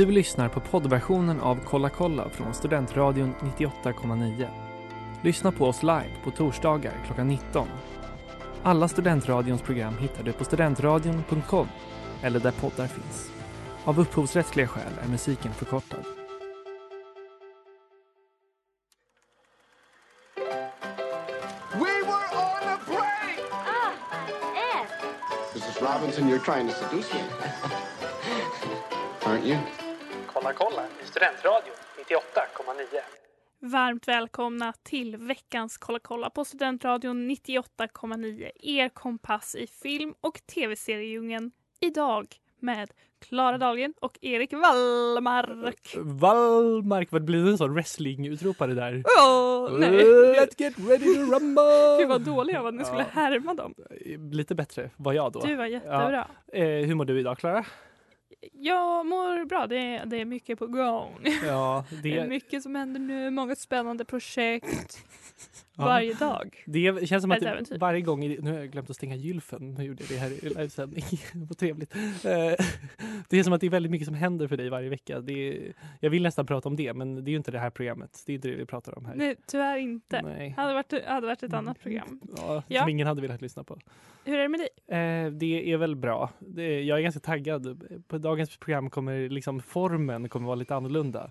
Du lyssnar på poddversionen av Kolla kolla från Studentradion 98,9. Lyssna på oss live på torsdagar klockan 19. Alla Studentradions program hittar du på studentradion.com eller där poddar finns. Av upphovsrättsliga skäl är musiken förkortad. We were on a break! Ah, Ed! Mrs. Robinson, you're trying to seduce me. Aren't you? Kolla kolla i Studentradion 98,9. Varmt välkomna till veckans Kolla kolla på Studentradion 98,9. Er kompass i film och tv-seriedjungeln. Idag med Klara Dahlgren och Erik Wallmark. Wallmark, vad blir det en sån wrestling-utropare där? Åh, nej. Let's get ready to rumble! Gud vad dålig jag var. Ni skulle Ja. härma dem. Lite bättre var jag då. Du var jättebra. Eh, hur mår du idag Klara? Jag mår bra. Det är, det är mycket på gång. Ja, Det är det, mycket som händer nu. Många spännande projekt. Varje dag. det känns som att det, varje gång, nu har jag glömt att stänga gylfen, nu gjorde jag det här i livesändning, vad trevligt. Eh, Det är som att det är väldigt mycket som händer för dig varje vecka. Det är, jag vill nästan prata om det, men det är ju inte det här programmet. Det är inte det vi pratar om här. Nej, tyvärr inte. Nej. Hade varit, hade varit ett annat program. Ja, Ja. Som ingen hade velat lyssna på. Hur är det med dig? Eh, det är väl bra. Jag är ganska taggad. På dagens program kommer liksom formen kommer vara lite annorlunda.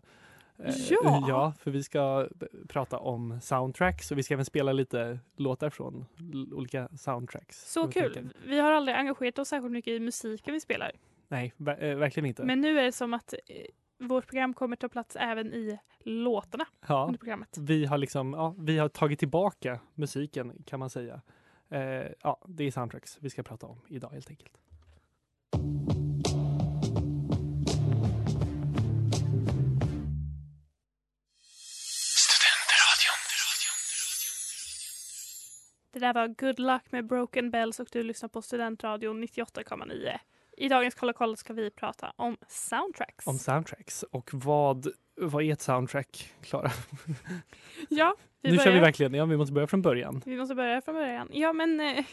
Eh, Ja. ja, för vi ska prata om soundtracks och vi ska även spela lite låtar från olika soundtracks. Så kul. tänker- Vi har aldrig engagerat oss särskilt mycket i musiken vi spelar. Nej, ver- eh, verkligen inte. Men nu är det som att eh, vårt program kommer ta plats även i låtarna ja, under programmet. vi har liksom, ja, vi har tagit tillbaka musiken kan man säga. Eh, ja, det är soundtracks vi ska prata om idag helt enkelt. Det där var Good Luck med Broken Bells och du lyssnar på Studentradion 98,9. I dagens Kolla kolla ska vi prata om soundtracks. Om soundtracks och vad, vad är ett soundtrack, Klara? ja, vi Nu börjar. kör vi verkligen, ja vi måste börja från början. Vi måste börja från början. Ja, men eh,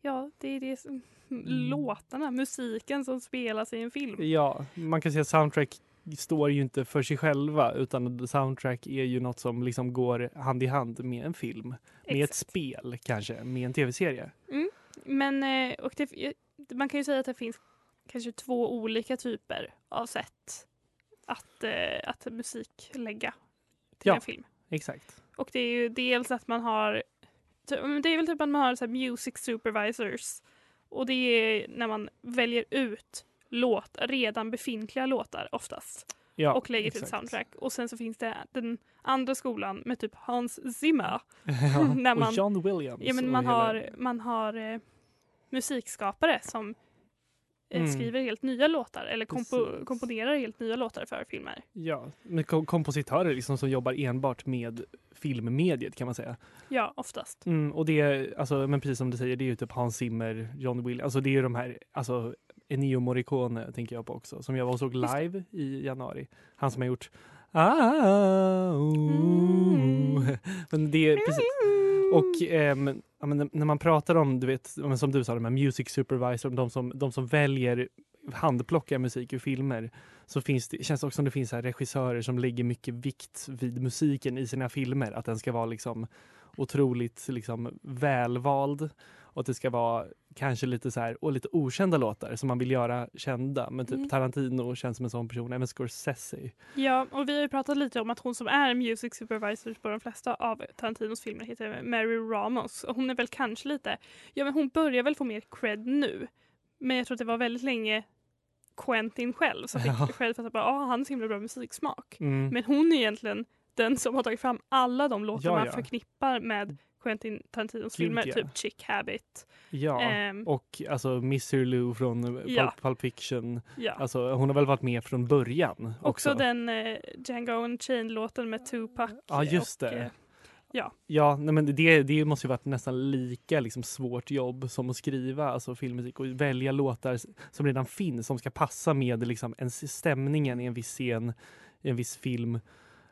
ja, det är det som, Mm. låtarna, musiken som spelas i en film. Ja, man kan säga soundtrack står ju inte för sig själva utan soundtrack är ju något som liksom går hand i hand med en film, med ett Exakt. spel kanske, med en tv-serie. Men eh, och det, man kan ju säga att det finns kanske två olika typer av sätt att, eh, att musik lägga till Ja. en film. Exakt. Och det är ju dels att man har men det är väl typ att man har så music supervisors och det är när man väljer ut låt, redan befintliga låtar oftast Ja, och lägger till exakt. soundtrack. Och sen så finns det den andra skolan med typ Hans Zimmer. ja. När man- och John Williams. Ja, men man hela- har, man har eh, musikskapare som eh, Mm. skriver helt nya låtar eller kompo, komponerar helt nya låtar för filmer. Ja, med kom- kompositörer liksom som jobbar enbart med filmmediet kan man säga. Ja, oftast. Mm, och det är, alltså, men precis som du säger, det är ju typ Hans Zimmer, John Williams, alltså det är ju de här, alltså Ennio Morricone tänker jag på också, som jag var och såg live i januari. Han som har gjort ah, oh. Men det precis. Och men när man pratar om, du vet, som du sa, de här music supervisor, de som, de som väljer handplockar musik ur filmer, så finns det, känns det också som det finns här regissörer som lägger mycket vikt vid musiken i sina filmer. Att den ska vara liksom otroligt liksom välvald och att det ska vara kanske lite så här och lite okända låtar som man vill göra kända. Men typ Mm. Tarantino känns som en sån person, även Scorsese. Ja, och vi har ju pratat lite om att hon som är music supervisor på de flesta av Tarantinos filmer heter Mary Ramos. Och hon är väl kanske lite, ja men hon börjar väl få mer cred nu. Men jag tror att det var väldigt länge Quentin själv som fick Ja. cred för att bara, ah, han har så himla bra musiksmak. Mm. Men hon är egentligen den som har tagit fram alla de låtar Ja, man ja. förknippar med Quentin Tarantinos Gud, filmer, ja. typ Chick Habit. Ja, Ehm, och alltså Mr Lou från Pulp, Ja. Pulp Fiction. ja. Alltså, hon har väl varit med från början också. Också den eh, Django Unchained-låten med Tupac. Ja, just och, det. eh, Ja, nej, men det, det måste ju varit nästan lika liksom, svårt jobb som att skriva alltså, filmmusik och välja låtar som redan finns som ska passa med liksom, en, stämningen i en viss scen, i en viss film.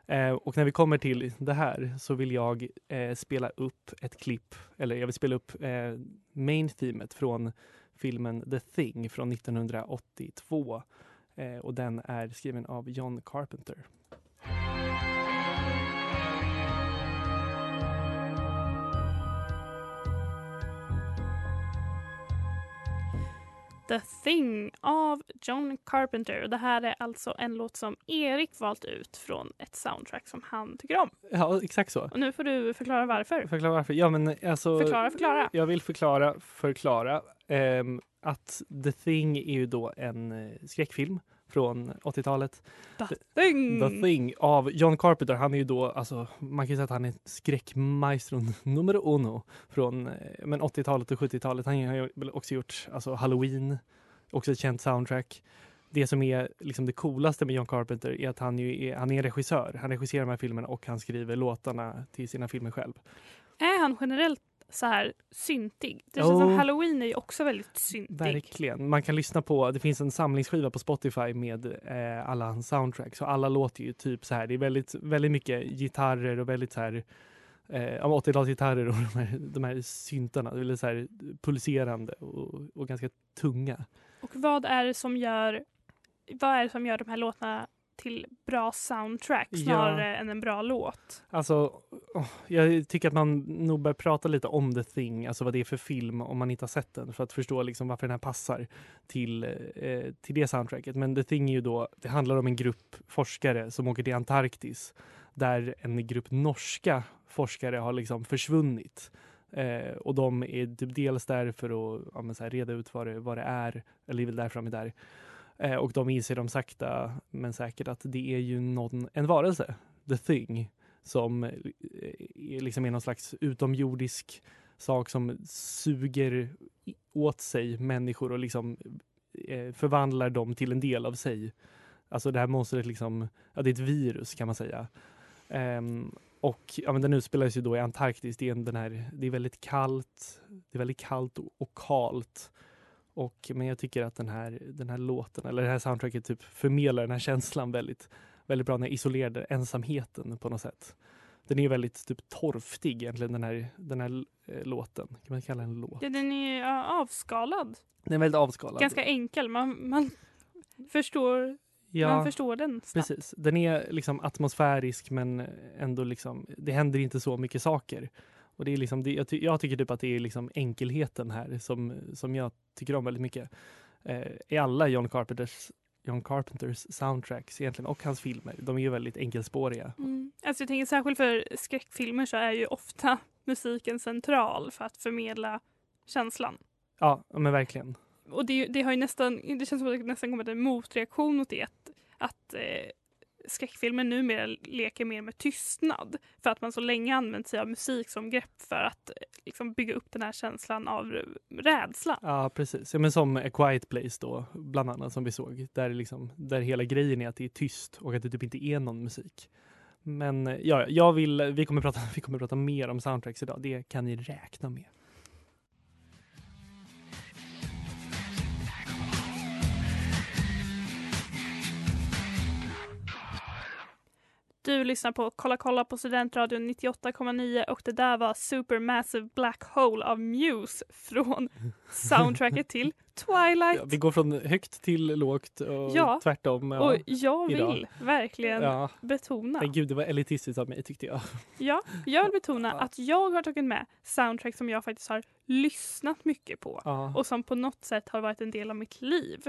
Eh, och när vi kommer till det här så vill jag eh, spela upp ett klipp, eller jag vill spela upp eh, main themet från filmen The Thing från 1982. Eh, och den är skriven av John Carpenter. The Thing av John Carpenter. Och Det här är alltså en låt som Erik valt ut från ett soundtrack som han tycker om. Ja, exakt så. Och nu får du förklara varför. Förklara varför. Ja, men alltså, Förklara, förklara. Jag vill förklara, förklara ehm, att The Thing är ju då en eh, skräckfilm från 80-talet. The Thing! The Thing av John Carpenter. Han är ju då, alltså, man kan säga att han är skräckmaestro nummer uno från eh, men 80-talet och 70-talet. Han har också gjort alltså, Halloween, också ett känt soundtrack. Det som är liksom det coolaste med John Carpenter är att han, ju är, han är regissör. Han regisserar de här filmerna och han skriver låtarna till sina filmer själv. Är han generellt så här syntig? Det känns som Jo. Halloween är ju också väldigt syntig. Verkligen. Man kan lyssna på, det finns en samlingsskiva på Spotify med eh, alla hans soundtracks och alla låter ju typ så här. Det är väldigt, väldigt mycket gitarrer och väldigt så här eh, ja, 80-talsgitarrer och de här, de här syntarna. Det är så här pulserande och, och ganska tunga. Och vad är det som gör vad är det som gör de här låtarna till bra soundtrack Ja. snarare än en bra låt? Alltså, jag tycker att man nog bör prata lite om The Thing, alltså vad det är för film om man inte har sett den för att förstå liksom varför den här passar till, eh, till det soundtracket. Men The Thing är ju då, det handlar om en grupp forskare som åker till Antarktis där en grupp norska forskare har liksom försvunnit. Eh, och de är typ dels där för att ja, reda ut vad det, vad det är, eller är väl därför de är där. Eh, och de inser de sakta men säkert att det är ju någon, en varelse, the thing, som eh, är liksom är någon slags utomjordisk sak som suger åt sig människor och liksom eh, förvandlar dem till en del av sig. Alltså det här monstret liksom, ja det är ett virus kan man säga. Um, och ja, men den utspelar sig då i Antarktis. Det är, den här, det är väldigt kallt. Det är väldigt kallt och, och kalt. Och, men jag tycker att den här, den här låten, eller det här soundtracket typ förmedlar den här känslan väldigt, väldigt bra. Den här isolerade ensamheten på något sätt. Den är väldigt typ torftig egentligen den här, den här eh, låten. Kan man kalla den en låt? Ja, den är ja, avskalad. Den är väldigt avskalad. Ganska enkel. Man, man, förstår, ja, man förstår den snabbt. Precis. Den är liksom atmosfärisk men ändå liksom, det händer inte så mycket saker. Och det är liksom, det, jag, ty, jag tycker typ att det är liksom enkelheten här som, som jag tycker om väldigt mycket. Eh, I alla John Carpenters, John Carpenters soundtracks egentligen och hans filmer, de är ju väldigt enkelspåriga. Mm. Alltså jag tänker särskilt för skräckfilmer så är ju ofta musiken central för att förmedla känslan. Ja, men verkligen. Och det, det har ju nästan, det känns som att det nästan kommit en motreaktion mot det att, att eh, skräckfilmer numera leker mer med tystnad. För att man så länge använt sig av musik som grepp för att eh, liksom, bygga upp den här känslan av rädsla. Ja, precis. Ja, men som A Quiet Place då, bland annat som vi såg. Där, liksom, där hela grejen är att det är tyst och att det typ inte är någon musik. Men eh, ja, jag vill, vi kommer prata, vi kommer prata mer om soundtracks idag. Det kan ni räkna med. Du lyssnar på Kolla kolla på Studentradion 98,9 och det där var Supermassive Black Hole av Muse från soundtracket till Twilight. Ja, vi går från högt till lågt och Ja. tvärtom. Ja. Och jag idag. vill verkligen Ja. betona, Men gud, det var elitistiskt av mig tyckte jag. ja, jag vill betona att jag har tagit med soundtrack som jag faktiskt har lyssnat mycket på och som på något sätt har varit en del av mitt liv.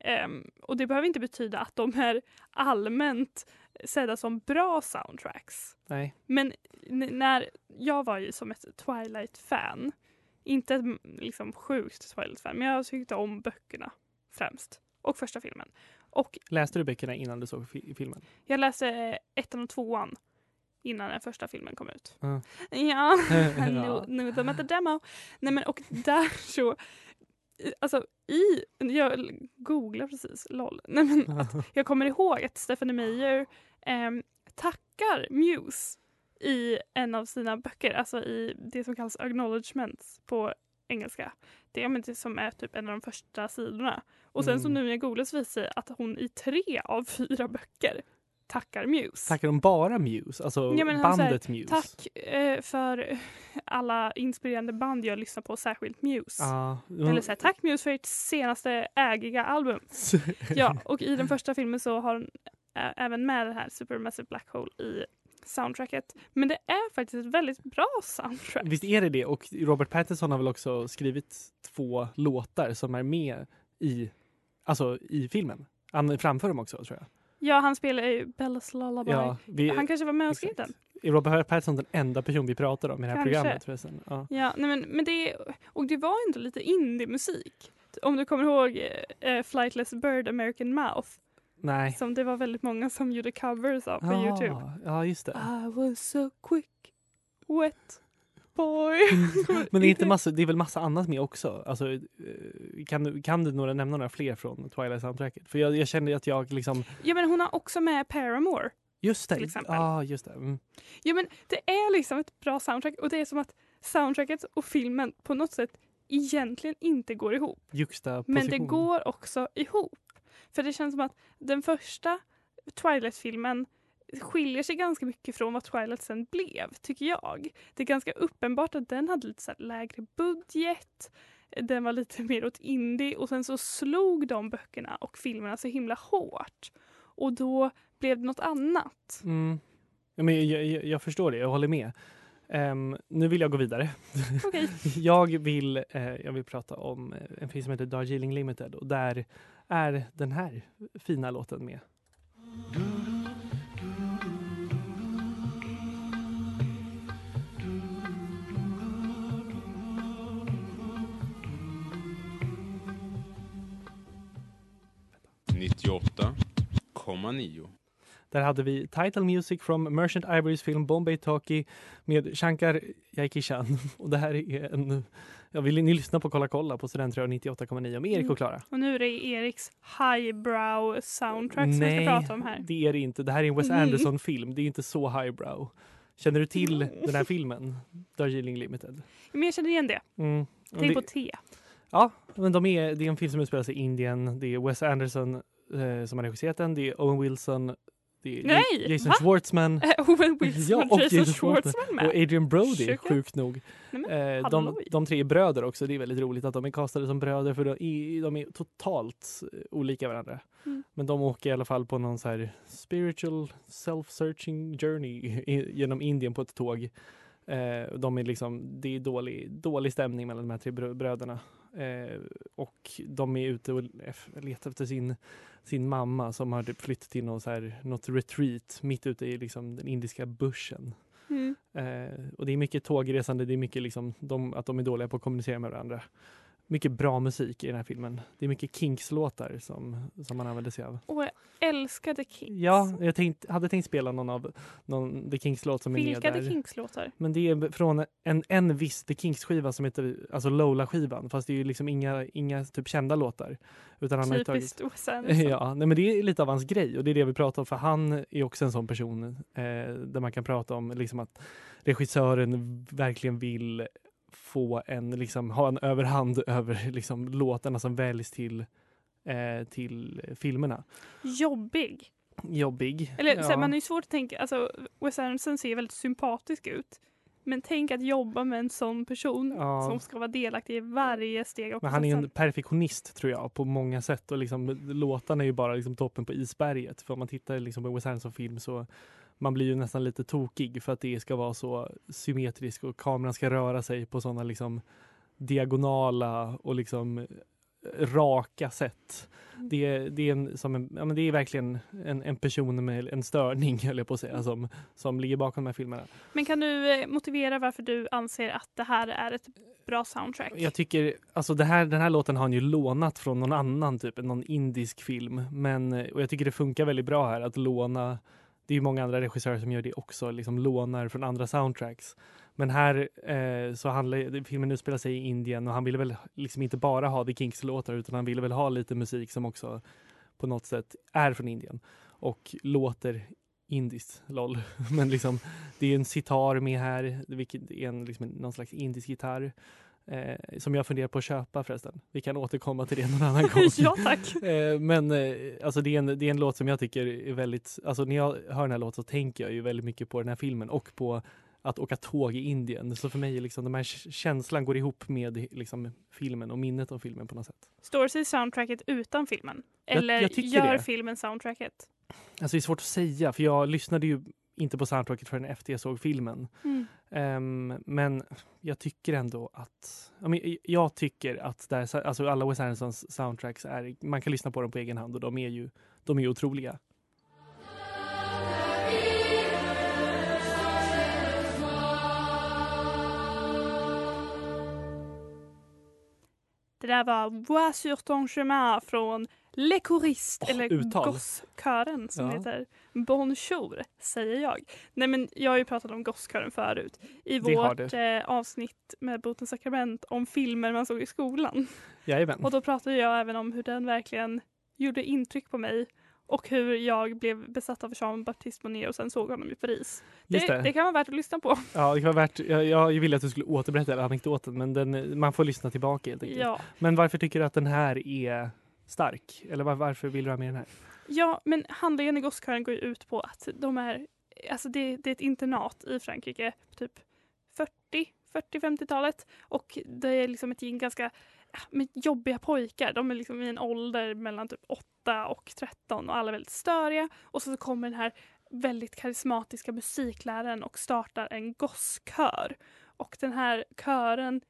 Ehm, och det behöver inte betyda att de är allmänt sedda som bra soundtracks. Nej. Men när jag var ju som ett Twilight-fan, inte ett liksom sjukt Twilight-fan, men jag tyckte om böckerna främst. Och första filmen. Och Läste du böckerna innan du såg fi- filmen? jag läste eh, ettan och tvåan innan den första filmen kom ut. Ja. Ja, Ja. nu, de the demo. Nej men och där så, alltså i, jag googlar precis, LOL. Nej men jag kommer ihåg att Stephanie Meyer ehm, tackar Muse i en av sina böcker, alltså i det som kallas acknowledgements på engelska. Det är det som är typ en av de första sidorna. Och sen så Mm. nu när jag googlar så visar det sig att hon i tre av fyra böcker tackar Muse. Tackar de bara Muse? Alltså Ja, bandet Muse? Tack eh, för alla inspirerande band jag lyssnar på, särskilt Muse. Ja. Eller så här, tack Muse för ert senaste ägiga album. Ja, och i den första filmen så har hon även med det här Supermassive Black Hole i soundtracket. Men det är faktiskt ett väldigt bra soundtrack. Visst är det det? Och Robert Pattinson har väl också skrivit två låtar som är med i, alltså, i filmen? Han framför dem också tror jag. Ja, han spelar ju Bellas Lullaby. Ja, vi, Han kanske var med och skrev den. Är Robert Pattinson den enda person vi pratar om i det här Kanske. programmet förresten? Ja. Ja, nej men, men det, och det var ändå lite indie-musik. Om du kommer ihåg eh, Flightless Bird American Mouth. Nej. Som det var väldigt många som gjorde covers av på Ah, Youtube. Ja, just det. I was so quick, wet boy. Men det är, inte massa, det är väl massa annat med också? Alltså, eh, kan, du, kan du några, nämna några fler från Twilight soundtracket? För jag, jag känner att jag liksom... ja men hon har också med Paramore. Just det! Till exempel. Ja, just det. Mm. Ja men det är liksom ett bra soundtrack och det är som att soundtracket och filmen på något sätt egentligen inte går ihop. Men det går också ihop. För det känns som att den första Twilight-filmen skiljer sig ganska mycket från vad Twilight sen blev, tycker jag. Det är ganska uppenbart att den hade lite lägre budget, den var lite mer åt indie och sen så slog de böckerna och filmerna så himla hårt. Och då blev det något annat. Mm. Ja, men jag, jag, jag förstår det, jag håller med. Ehm, nu vill jag gå vidare. Okej. jag, vill, eh, jag vill prata om eh, en film som heter Darjeeling Limited och där är den här fina låten med. Nittioåtta komma nio. Där hade vi Title Music from Merchant Ivorys film Bombay Talkie med Shankar Jaikishan. Och det här är en... Jag vill ni lyssna på Kolla kolla på Studentradion 98,9 med Erik Mm. och Klara. Och nu är det Eriks highbrow soundtrack som vi Nej, ska prata om här. det är det inte. Det här är en Wes Mm. Anderson-film. Det är inte så highbrow. Känner du till den här filmen? Darjeeling Limited. Men jag känner igen det. Mm. Är det- på T. Ja, men de är, det är en film som utspelar sig i Indien. Det är Wes Anderson eh, som har regisserat den. Det är Owen Wilson. Det är Nej, Jason va? Schwartzman. Owen Wilson Ja, och Jason Jason Schwartzman med. Och Adrian Brody, Sjuka. sjukt nog. Nej, men, Eh, de, de tre är bröder också. Det är väldigt roligt att de är castade som bröder för de är, de är totalt eh, olika varandra. Mm. Men de åker i alla fall på någon så här spiritual self-searching journey genom Indien på ett tåg. Eh, de är liksom, det är dålig, dålig stämning mellan de här tre brö- bröderna. Eh, och de är ute och letar efter sin, sin mamma som har typ flytt till någon så här, något retreat mitt ute i liksom den indiska bushen. Mm. Eh, och det är mycket tågresande, det är mycket liksom de, att de är dåliga på att kommunicera med varandra. Mycket bra musik i den här filmen. Det är mycket Kinks-låtar som, som man använder sig av. Och jag älskade Kinks. Ja, jag tänkt, hade tänkt spela någon av någon The Kinks-låt som är Vilka med The där. Kinks-låtar? Men det är från en, en viss The Kinks-skiva som heter alltså Lola-skivan. Fast det är ju liksom inga, inga typ kända låtar. Utan han tagit, Typiskt Wes Anderson. Ja, nej, men det är lite av hans grej och det är det vi pratar om för han är också en sån person eh, där man kan prata om liksom att regissören verkligen vill få en, liksom, ha en överhand över liksom, låtarna som väljs till, eh, till filmerna. Jobbig. Jobbig. Eller så här, ja. man är ju svårt att tänka, alltså Wes Anderson ser väldigt sympatisk ut. Men tänk att jobba med en sån person Ja. som ska vara delaktig i varje steg Men han är en perfektionist tror jag på många sätt och liksom, låtarna är ju bara liksom, toppen på isberget. För om man tittar liksom, på Wes Anderson-film så man blir ju nästan lite tokig för att det ska vara så symmetriskt och kameran ska röra sig på sådana liksom diagonala och liksom raka sätt. Mm. Det är, det är, en, som en, ja, men det är verkligen en, en person med en störning, höll jag på att säga, som, som ligger bakom de här filmerna. Men kan du eh, motivera varför du anser att det här är ett bra soundtrack? Jag tycker, alltså det här, den här låten har han ju lånat från någon annan, typ någon indisk film. Men, eh, och jag tycker det funkar väldigt bra här att låna, det är ju många andra regissörer som gör det också, liksom lånar från andra soundtracks. Men här eh, så handlar filmen utspelar sig i Indien och han ville väl liksom inte bara ha The Kinks-låtar utan han ville väl ha lite musik som också på något sätt är från Indien och låter indiskt, LOL. Men liksom, det är en sitar med här, vilket är en, liksom, någon slags indisk gitarr. Eh, som jag funderar på att köpa förresten. Vi kan återkomma till det någon annan gång. ja tack. Eh, men eh, alltså det, är en, det är en låt som jag tycker är väldigt, alltså när jag hör den här låten så tänker jag ju väldigt mycket på den här filmen och på att åka tåg i Indien. Så för mig är liksom de här känslan går ihop med liksom filmen och minnet av filmen på något sätt. Står sig soundtracket utan filmen? Jag- Eller jag tycker gör det. filmen soundtracket? Alltså det är svårt att säga för jag lyssnade ju inte på soundtracket förrän efter jag såg filmen. Ehm, men jag tycker ändå att, ja, men jag tycker att där, alltså alla Wes Andersons soundtracks är, man kan lyssna på dem på egen hand och de är ju, de är ju otroliga. Det där var Bois sur ton chemin från Le Åh, eller uttal. Gosskören som Ja. heter Bonjour, säger jag. Nej men jag har ju pratat om Gosskören förut i Det vårt eh, avsnitt med Botens sakrament om filmer man såg i skolan. Jajamän. Och då pratade jag även om hur den verkligen gjorde intryck på mig och hur jag blev besatt av Jean-Baptiste Monnet och sen såg honom i Paris. Det, det. det kan vara värt att lyssna på. Ja, det kan vara värt, jag, jag ville att du skulle återberätta anekdoten men den, man får lyssna tillbaka helt enkelt. Ja. Men varför tycker du att den här är stark? Eller var, varför vill du ha med den här? Ja, men handlingen i Gosskören går ju ut på att de är, alltså det, det är ett internat i Frankrike, typ 40, 40-50-talet. Och det är liksom ett gäng ganska med jobbiga pojkar. De är liksom i en ålder mellan typ 8 och 13 och alla är väldigt störiga. Och så kommer den här väldigt karismatiska musikläraren och startar en gosskör. Och den här kören,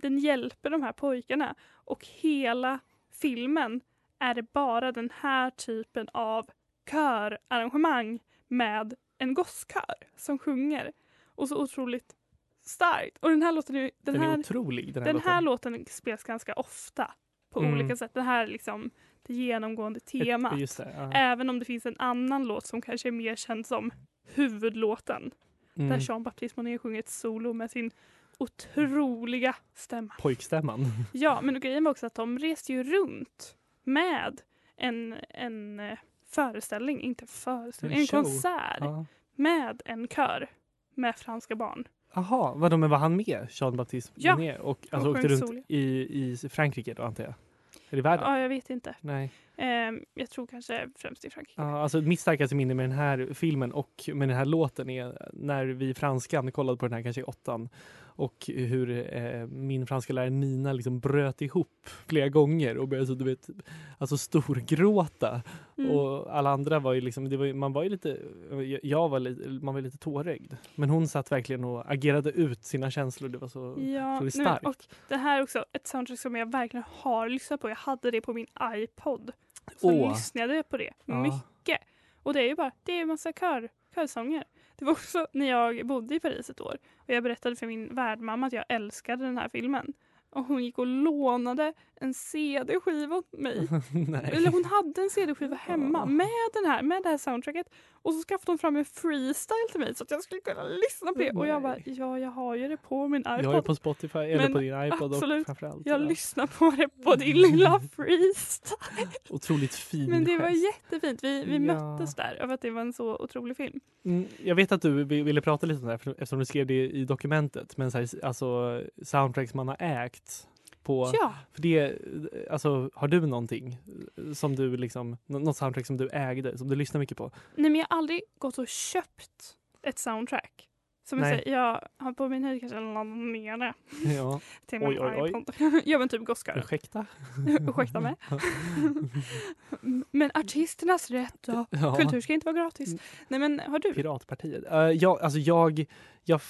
den hjälper de här pojkarna. Och hela filmen är det bara den här typen av körarrangemang med en gosskör som sjunger. Och så otroligt starkt. Och den här låten är, den Den, är här, otrolig den här den låten. här låten spelas ganska ofta på Mm. olika sätt. Det här är liksom det genomgående temat. Det, ja. Även om det finns en annan låt som kanske är mer känd som huvudlåten. Mm. Där Jean-Baptiste Monnet sjunger ett solo med sin otroliga stämma. Pojkstämman. Ja, men grejen var också att de reste ju runt med en, en eh, föreställning, inte föreställning, En en, konsert Ja. med en kör med franska barn. Jaha, vadå, men var han med, Jean-Baptiste Ja, Monnet? Och alltså, och åkte runt i, i Frankrike då antar jag? Eller i världen? Ja, jag vet inte. Nej. Ehm, jag tror kanske främst i Frankrike. Ja, alltså mitt starkaste minne med den här filmen och med den här låten är när vi franskan kollade på den här kanske i åttan och hur eh, min franska lärare Nina liksom bröt ihop flera gånger och började så, du vet, alltså storgråta. Mm. Och alla andra var ju liksom, var, ju- man var ju lite, jag var lite, man var lite tårögd. Men hon satt verkligen och agerade ut sina känslor. Det var så Ja, nej, men- starkt. och det här är också ett soundtrack som jag verkligen har lyssnat på. Jag hade det på min iPod. Så Åh. lyssnade jag på det Ja. mycket. Och det är ju bara, det är en massa kör, körsånger. Det var också när jag bodde i Paris ett år och jag berättade för min värdmamma att jag älskade den här filmen. Och hon gick och lånade en CD-skiva åt mig. Nej. Eller hon hade en CD-skiva hemma med, den här, med det här soundtracket. Och så skaffade hon fram en freestyle till mig så att jag skulle kunna lyssna på det. Och jag bara, Nej. ja jag har ju det på min iPod. Jag är på Spotify eller Men på din iPod absolut, och framförallt. Jag ja. lyssnar på det på din lilla freestyle. Otroligt fin Men det var gest. jättefint. Vi, vi Ja. möttes där över att det var en så otrolig film. Mm, jag vet att du vi- ville prata lite om det här eftersom du skrev det i dokumentet. Men så här, alltså soundtracks man har ägt. På, Ja, för det, alltså, har du någonting som du liksom, nå- något soundtrack som du ägde, som du lyssnar mycket på? nej men jag har aldrig gått och köpt ett soundtrack. Som jag Nej. säger, jag har på min höjd kanske laddat ner det Ja, till Oj, oj, oj. iPod. ja men typ Goskar. ursäkta? Ursäkta mig. men artisternas rätt då? Ja. Kultur ska inte vara gratis. Mm. Nej men har du? Piratpartiet. Uh, ja, alltså jag, jag,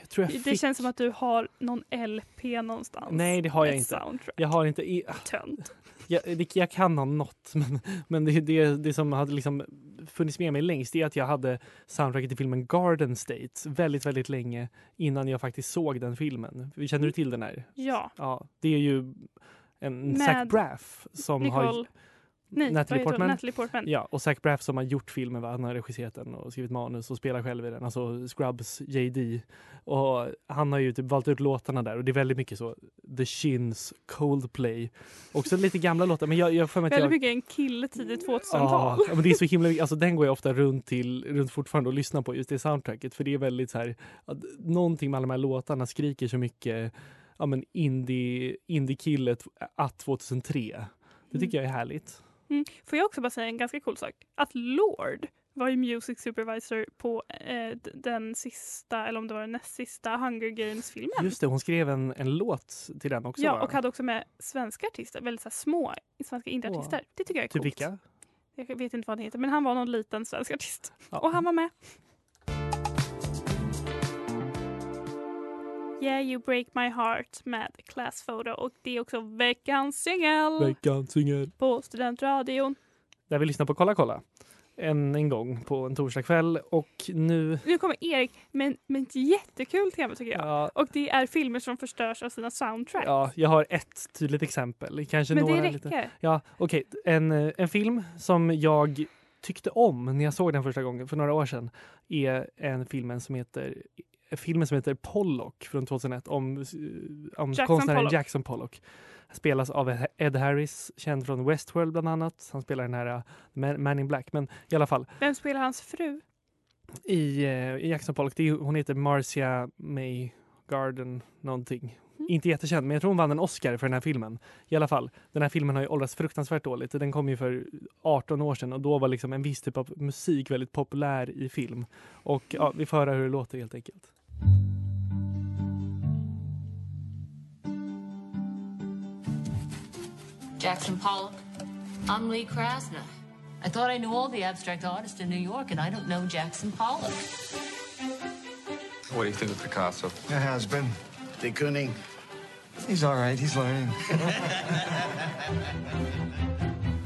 jag tror jag Det fick... känns som att du har någon LP någonstans. Nej, det har jag Ett inte. soundtrack. Jag har inte... I, Tönt. jag, det, jag kan ha något, men, men det, det, det som hade liksom funnits med mig längst är att jag hade soundtracket till filmen Garden State väldigt, väldigt länge innan jag faktiskt såg den filmen. Känner du till den här? Ja. Ja, det är ju en Med Zach Braff som har... Nej, Natalie? Portman. Natalie Portman. Ja, och Zach Braff som har gjort filmen, han har regisserat den och skrivit manus och spelar själv i den, alltså Scrubs JD. Och han har ju typ valt ut låtarna där och det är väldigt mycket så The Shins, Coldplay. Också lite gamla låtar, men jag, jag får mig Väldigt jag... mycket en kille tidigt 2000-tal. Ja, men det är så himla alltså den går jag ofta runt till, runt fortfarande och lyssnar på just det soundtracket för det är väldigt så här, att någonting med alla de här låtarna skriker så mycket ja, men indie, indie-kille t- att 2003. Det tycker jag är härligt. Mm. Får jag också bara säga en ganska cool sak? Att Lord var ju music supervisor på eh, den sista, eller om det var den näst sista Hunger Games-filmen. Just det, hon skrev en, en låt till den också. Ja, va? och hade också med svenska artister, väldigt så små svenska indieartister. Det tycker jag är Typ coolt. vilka? Jag vet inte vad han heter, men han var någon liten svensk artist. Ja. Och han var med. Yeah you break my heart med Class Photo och det är också veckans singel Veckans singel. på Studentradion. Där vi lyssnar på Kolla kolla. Än en gång på en torsdagskväll och nu... Nu kommer Erik med, med ett jättekul tema tycker jag. Ja, Och det är filmer som förstörs av sina soundtrack. ja, jag har ett tydligt exempel. Kanske men det några räcker. lite... Ja, okej. En, eh, en film som jag tyckte om när jag såg den första gången för några år sedan är en filmen som heter filmen som heter Pollock från 2001 om, eh, om Jackson konstnären Pollock. Jackson Pollock. Spelas av Ed Harris, känd från Westworld bland annat. Han spelar den här eh, Man Man in Black. Men i alla fall, Vem spelar hans fru? i, eh, i Jackson Pollock, det är, hon heter Marcia May Garden någonting. Mm. Inte jättekänd, men jag tror hon vann en Oscar för den här filmen. I alla fall, den här filmen har ju åldrats fruktansvärt dåligt. Den kom ju för 18 år sedan och då var liksom en viss typ av musik väldigt populär i film. Och ja, vi får höra hur det låter helt enkelt. Jackson Pollock. I'm Lee Krasner. I thought I knew all the abstract artists in New York, and I don't know Jackson Pollock. What do you think of Picasso? It has been. De Kooning. He's all right. He's learning.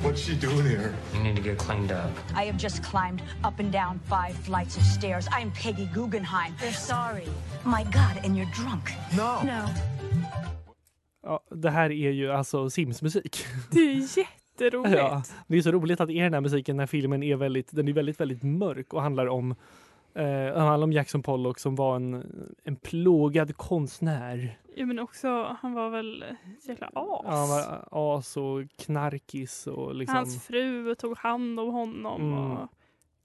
What's she doing here? You need to get cleaned up. I have just climbed up and down five flights of stairs. I'm Peggy Guggenheim. They're sorry. My God, and you're drunk. No. No. Ja, det här är ju alltså Sims-musik. Det är jätteroligt. Ja, det är så roligt att det är den här musiken när filmen är väldigt, den är väldigt, väldigt mörk och handlar om eh, handlar om Jackson Pollock som var en, en plågad konstnär. Ja, men också, han var väl ett jäkla as. Ja, han var as och knarkis och liksom... Hans fru tog hand om honom. Mm. Och,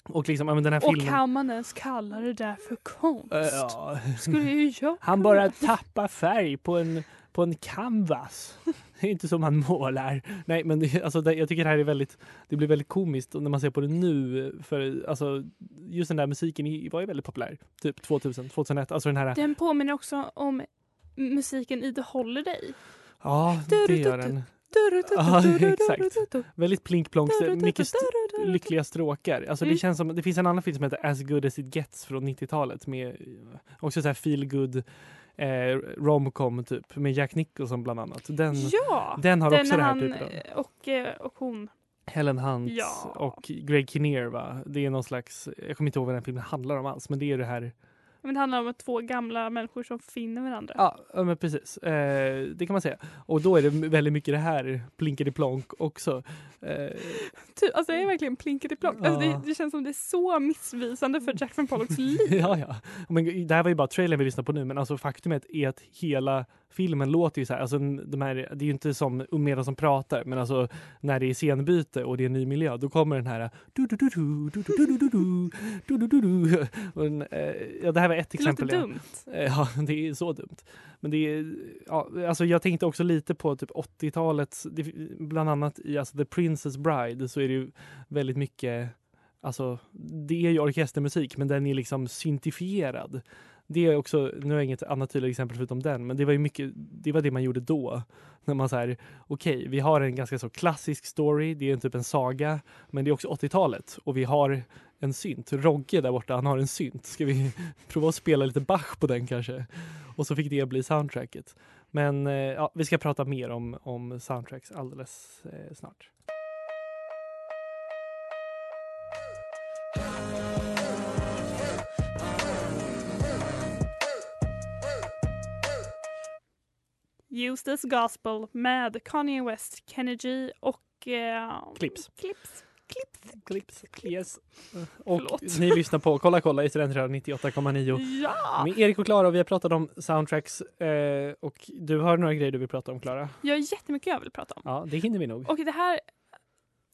Och liksom, ja, den här och filmen... kan man ens kalla det där för konst? Eh, ja. Skulle ju jag Han bara tappar färg på en, på en canvas. Det är inte som man målar. Nej, men det, alltså, det, jag tycker det här är väldigt, det blir väldigt komiskt när man ser på det nu. För alltså, just den där musiken var ju väldigt populär. Typ 2000, 2001. Alltså den här, Den påminner också om musiken i The Holiday. ja det gör den. Ja, exakt. Väldigt plink-plonk, mycket st- lyckliga stråkar. Alltså det Mm. känns som, det finns en annan film som heter As good as it gets från 90-talet med eh, också så här feel good eh, romcom typ med Jack Nicholson bland annat. Den, Ja! den har Den också det här typen av. och, eh, och hon. Helen Hunt Ja. och Greg Kinnear va? Det är någon slags, jag kommer inte ihåg vad den filmen handlar om alls men det är det här Men det handlar om två gamla människor som finner varandra. Ja, ja, men precis. Eh, det kan man säga. Och då är det väldigt mycket det här plinkade plonk också. Eh, Typ, alltså det är verkligen plinkade plock. Alltså Ja. det, det känns som det är så missvisande för Jackson Pollocks liv. ja, ja. Men det här var ju bara trailern vi lyssnar på nu, men alltså faktumet är att hela filmen låter ju så här, alltså de här, det är ju inte som Umeda som pratar, men alltså när det är scenbyte och det är ny miljö, då kommer den här Ja, det här var ett exempel. Det låter dumt. Ja, det är så dumt. Men det är, ja, alltså jag tänkte också lite på typ 80-talet, bland annat i alltså The Princess Bride så är det ju väldigt mycket Alltså, det är ju orkestermusik, men den är liksom syntifierad. Det är också, nu har jag inget annat tydligt exempel förutom den, men det var ju mycket, det var det man gjorde då. När man säger, okej, vi har en ganska så klassisk story, det är typ en saga, men det är också 80-talet och vi har en synt. Rogge där borta, han har en synt. Ska vi prova att spela lite Bach på den kanske? Och så fick det bli soundtracket. Men eh, ja, vi ska prata mer om, om soundtracks alldeles eh, snart. Use this gospel med Kanye West, Kenny G och eh, Clips. Clips. Clips. Clips. Yes. Och Förlåt. ni lyssnar på Kolla kolla i Studentradion 98,9 Ja! med Erik och Klara och vi har pratat om soundtracks eh, och du har några grejer du vill prata om Klara? Jag har jättemycket jag vill prata om. Ja, det hinner vi nog. Och det här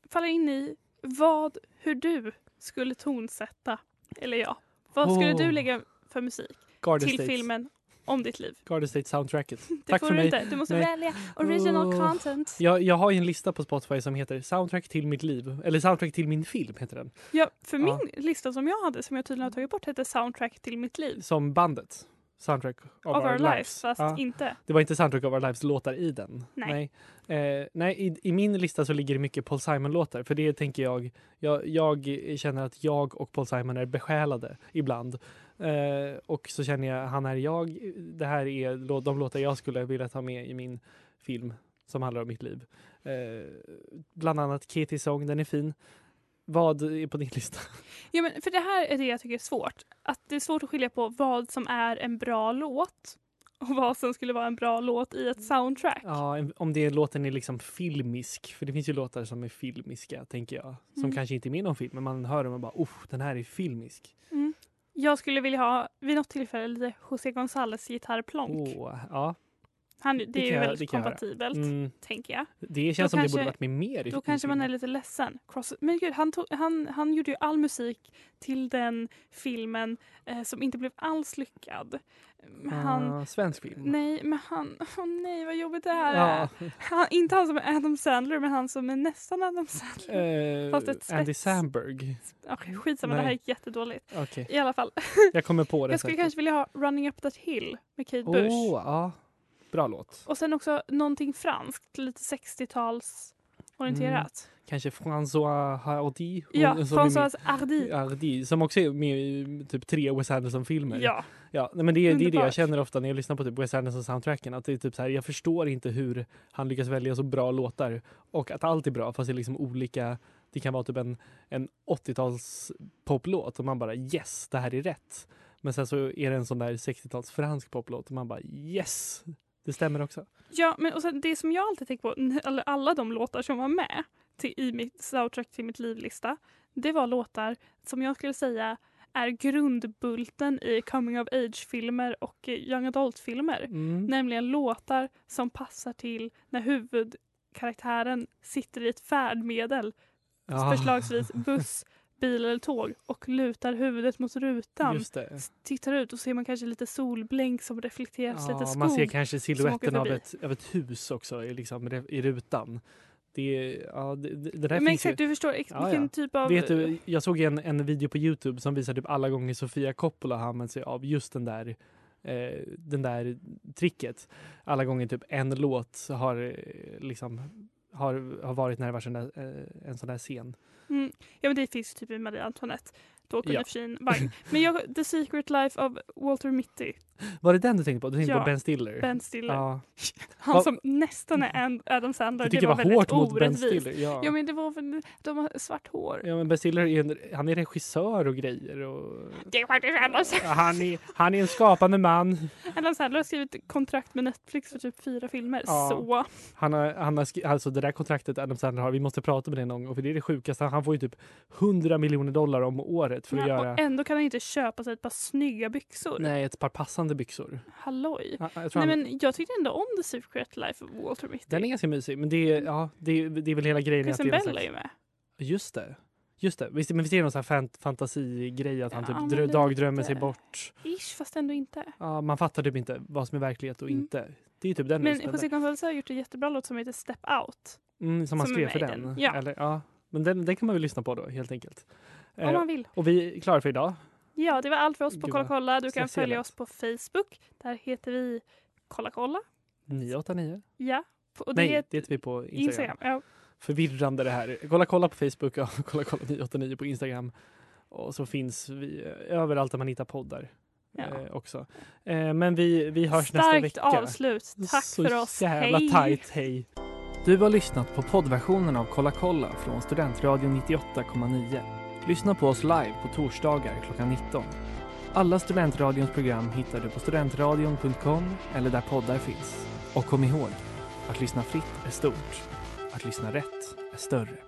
faller in i vad, hur du skulle tonsätta, eller ja, vad skulle Åh. du lägga för musik Garden till States. filmen om ditt liv. Garden State soundtracket. Det Tack får för du mig. inte. Du måste Nej. välja original Åh. content. Jag, jag har ju en lista på Spotify som heter Soundtrack till mitt liv. Eller Soundtrack till min film heter den. Ja, för Ja. min lista som jag hade, som jag tydligen har tagit bort, hette Soundtrack till mitt liv. Som bandet. Soundtrack of, Of our lives, fast Ja. inte. Det var inte Soundtrack of Our Lives låtar i den. Nej. Nej, eh, nej i, i min lista så ligger det mycket Paul Simon-låtar. För det tänker jag, jag, jag känner att jag och Paul Simon är besjälade ibland. Eh, och så känner jag, han är jag. Det här är de låtar jag skulle vilja ta med i min film som handlar om mitt liv. Eh, bland annat Katie Song, den är fin. Vad är på din lista? Ja, men för det här är det jag tycker är svårt. Att det är svårt att skilja på vad som är en bra låt och vad som skulle vara en bra låt i ett soundtrack. Ja, om det låten är liksom filmisk. För det finns ju låtar som är filmiska, tänker jag. Som Mm. kanske inte är med i någon film, men man hör dem och bara oh, den här är filmisk. Mm. Jag skulle vilja ha vid något tillfälle lite José González gitarrplonk. Oh, ja. Han, det, det är ju väldigt det jag kompatibelt, Mm, tänker jag. det känns Då som det kanske- borde varit med mer i Då kanske man är lite ledsen. Cross, men gud, han, tog, han, han gjorde ju all musik till den filmen eh, som inte blev alls lyckad. Men Han, Ah, svensk film. nej, men han... Åh nej, vad jobbigt det här är. Ja, Han, inte han som är Adam Sandler, men han som är nästan Adam Sandler. eh, Fast ett Andy. Samberg. Okay, skitsamma, det här Nej. gick jättedåligt. Okej, I alla fall. jag kommer på det. Jag skulle kanske vilja ha Running Up That Hill med Kate Åh, Bush. ja. Bra låt. Och sen också någonting franskt, lite 60-tals orienterat. Kanske François Hardy. Ja, Françoise Hardy. Hardy, som också är med i typ tre Wes Anderson-filmer. Ja, Ja, men det, är- det är det jag känner ofta när jag lyssnar på typ Wes Anderson-soundtracken. Att det är typ så här, jag förstår inte hur han lyckas välja så bra låtar. Och att allt är bra fast det är liksom olika. Det kan vara typ en, en 80-tals poplåt och man bara yes, det här är rätt. Men sen så är det en sån där 60-tals fransk poplåt och man bara yes, det stämmer också. ja men och sen det som jag alltid tänker på, eller alla de låtar som var med till, i mitt soundtrack till mitt livlista, det var låtar som jag skulle säga är grundbulten i coming of age-filmer och eh, young adult-filmer. Mm. Nämligen låtar som passar till när huvudkaraktären sitter i ett färdmedel, Ja, förslagsvis buss, bil eller tåg och lutar huvudet mot rutan. Tittar ut och ser man kanske lite solblänk som reflekteras, lite Ja, skog. man ser kanske siluetten av ett, av ett hus också liksom, i rutan. Det, ja, det, det där Men finns ju. exakt, du förstår ex- Ja, vilken ja. typ av... Vet du, jag såg en, en video på Youtube som visar typ alla gånger Sofia Coppola har använt sig av just den där, eh, den där tricket. Alla gånger typ en låt har, eh, liksom, har, har varit när det var sån där, eh, en sån där scen. Mm, ja men det finns typ i Marie Antoinette. Då kunde Ja. vagn. Men jag, The Secret Life of Walter Mitty, Var det den du tänkte på? Du tänkte Ja, på Ben Stiller? Ben Stiller. Ja, Han som nästan är Adam Sandler. det var var väldigt hårt mot Ben orättvist. Stiller. Ja. Ja men det var väl, de har svart hår. Ja, men Ben Stiller är, en, han är regissör och grejer. Och, Det är faktiskt Adam Sandler. han, är, han är en skapande man. Adam Sandler har skrivit kontrakt med Netflix för typ fyra filmer. Ja. Så. Han har, han har skri- alltså det där kontraktet Adam Sandler har, vi måste prata med det någon gång för det är det sjukaste. Han får ju typ 100 miljoner dollar om året för att göra Och ändå kan han inte köpa sig ett par snygga byxor. nej, ett par passande byxor. Halloj. Ja, Jag Nej han, men jag tyckte ändå om The Secret Life of Walter Mitty. Den är ganska mysig men det är, ja, det är, det är väl hela grejen. Kristen Bell är ju med. Just det. Just det. Visst, men visst är det någon sån här fant- fantasigrej att han Ja, typ drö- lite. dagdrömmer sig bort. Ish, fast ändå inte. Ja, man fattar typ inte vad som är verklighet och Mm. inte. Det är typ den Men José González har gjort en jättebra låt som heter Step Out. mm, som han som skrev för den. den. Ja. Eller, ja. Men den, den kan man väl lyssna på då helt enkelt. Om Eh, man vill. och vi är klara för idag. Ja, det var allt för oss på Kolla kolla. Du kan följa oss på Facebook. Där heter vi Kolla kolla. 989. Ja. Och det Nej, är det heter vi på Instagram. Instagram. Ja. Förvirrande det här. Kolla kolla på Facebook och kolla kolla 989 på Instagram. Och så finns vi eh, överallt där man hittar poddar Ja. eh, också. Eh, men vi, vi hörs nästa Starkt vecka. avslut. Tack så för oss. jävla Hej. tajt. Hej. Du har lyssnat på poddversionen av Kolla kolla från Studentradion 98,9. Lyssna på oss live på torsdagar klockan 19. Alla Studentradions program hittar du på studentradion.com eller där poddar finns. Och kom ihåg, att lyssna fritt är stort. Att lyssna rätt är större.